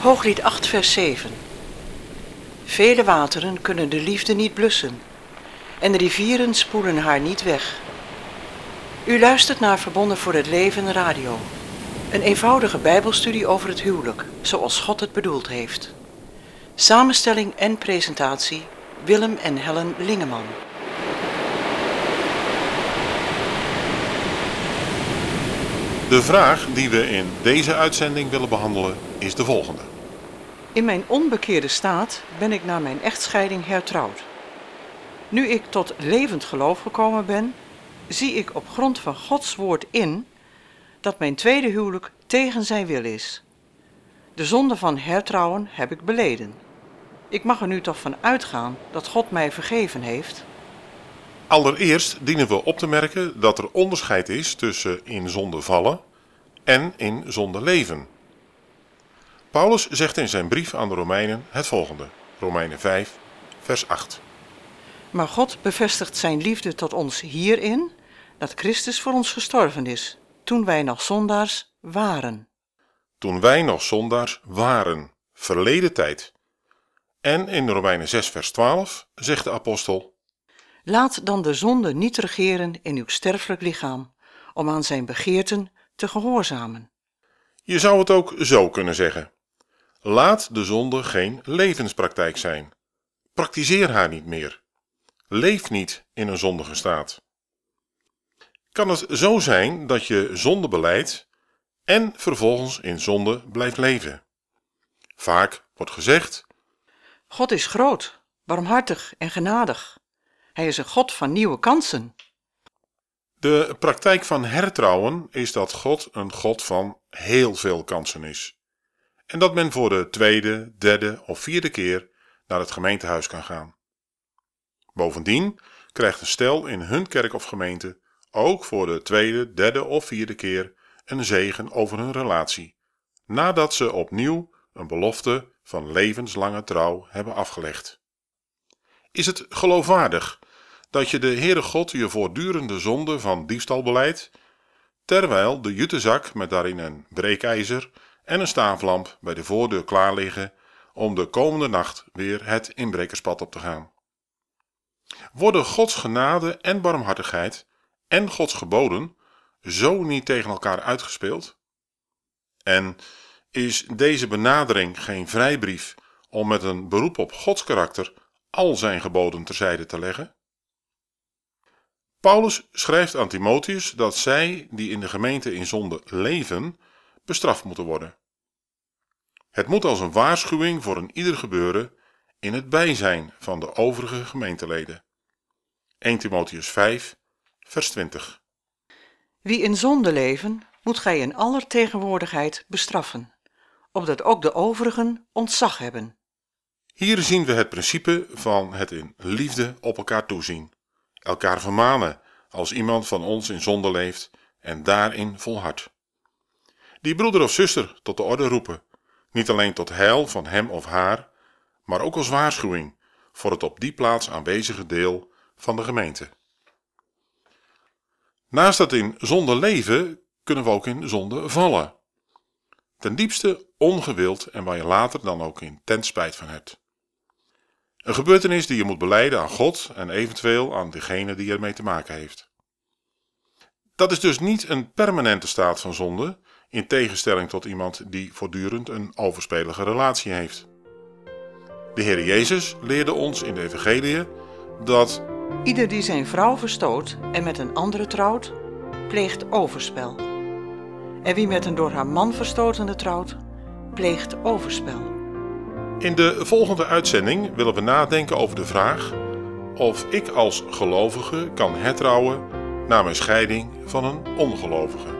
Hooglied 8, vers 7. Vele wateren kunnen de liefde niet blussen en de rivieren spoelen haar niet weg. U luistert naar Verbonden voor het Leven Radio. Een eenvoudige bijbelstudie over het huwelijk, zoals God het bedoeld heeft. Samenstelling en presentatie Willem en Helen Lingeman. De vraag die we in deze uitzending willen behandelen is de volgende. In mijn onbekeerde staat ben ik na mijn echtscheiding hertrouwd. Nu ik tot levend geloof gekomen ben, zie ik op grond van Gods woord in dat mijn tweede huwelijk tegen zijn wil is. De zonde van hertrouwen heb ik beleden. Ik mag er nu toch van uitgaan dat God mij vergeven heeft. Allereerst dienen we op te merken dat er onderscheid is tussen in zonde vallen en in zonde leven. Paulus zegt in zijn brief aan de Romeinen het volgende: Romeinen 5, vers 8. Maar God bevestigt zijn liefde tot ons hierin dat Christus voor ons gestorven is, toen wij nog zondaars waren. Toen wij nog zondaars waren, verleden tijd. En in Romeinen 6, vers 12 zegt de apostel: Laat dan de zonde niet regeren in uw sterfelijk lichaam, om aan zijn begeerten te gehoorzamen. Je zou het ook zo kunnen zeggen. Laat de zonde geen levenspraktijk zijn. Praktiseer haar niet meer. Leef niet in een zondige staat. Kan het zo zijn dat je zonde beleidt en vervolgens in zonde blijft leven? Vaak wordt gezegd: God is groot, barmhartig en genadig. Hij is een God van nieuwe kansen. De praktijk van hertrouwen is dat God een God van heel veel kansen is. En dat men voor de tweede, derde of vierde keer naar het gemeentehuis kan gaan. Bovendien krijgt een stel in hun kerk of gemeente ook voor de tweede, derde of vierde keer een zegen over hun relatie, nadat ze opnieuw een belofte van levenslange trouw hebben afgelegd. Is het geloofwaardig dat je de Heere God je voortdurende zonde van diefstal beleidt, terwijl de jutezak met daarin een breekijzer en een staaflamp bij de voordeur klaar liggen om de komende nacht weer het inbrekerspad op te gaan. Worden Gods genade en barmhartigheid en Gods geboden zo niet tegen elkaar uitgespeeld? En is deze benadering geen vrijbrief om met een beroep op Gods karakter al zijn geboden terzijde te leggen? Paulus schrijft aan Timotheus dat zij die in de gemeente in zonde leven, bestraft moeten worden. Het moet als een waarschuwing voor een ieder gebeuren in het bijzijn van de overige gemeenteleden. 1 Timotheus 5, vers 20. Wie in zonde leven, moet gij in aller tegenwoordigheid bestraffen, opdat ook de overigen ontzag hebben. Hier zien we het principe van het in liefde op elkaar toezien, elkaar vermanen als iemand van ons in zonde leeft en daarin volhardt. Die broeder of zuster tot de orde roepen, niet alleen tot heil van hem of haar, maar ook als waarschuwing voor het op die plaats aanwezige deel van de gemeente. Naast dat in zonde leven, kunnen we ook in zonde vallen. Ten diepste ongewild en waar je later dan ook in ten spijt van hebt. Een gebeurtenis die je moet beleiden aan God en eventueel aan degene die ermee te maken heeft. Dat is dus niet een permanente staat van zonde, in tegenstelling tot iemand die voortdurend een overspelige relatie heeft. De Heer Jezus leerde ons in de Evangelie dat Ieder die zijn vrouw verstoot en met een andere trouwt, pleegt overspel. En wie met een door haar man verstotene trouwt, pleegt overspel. in de volgende uitzending willen we nadenken over de vraag of ik als gelovige kan hertrouwen na mijn scheiding van een ongelovige.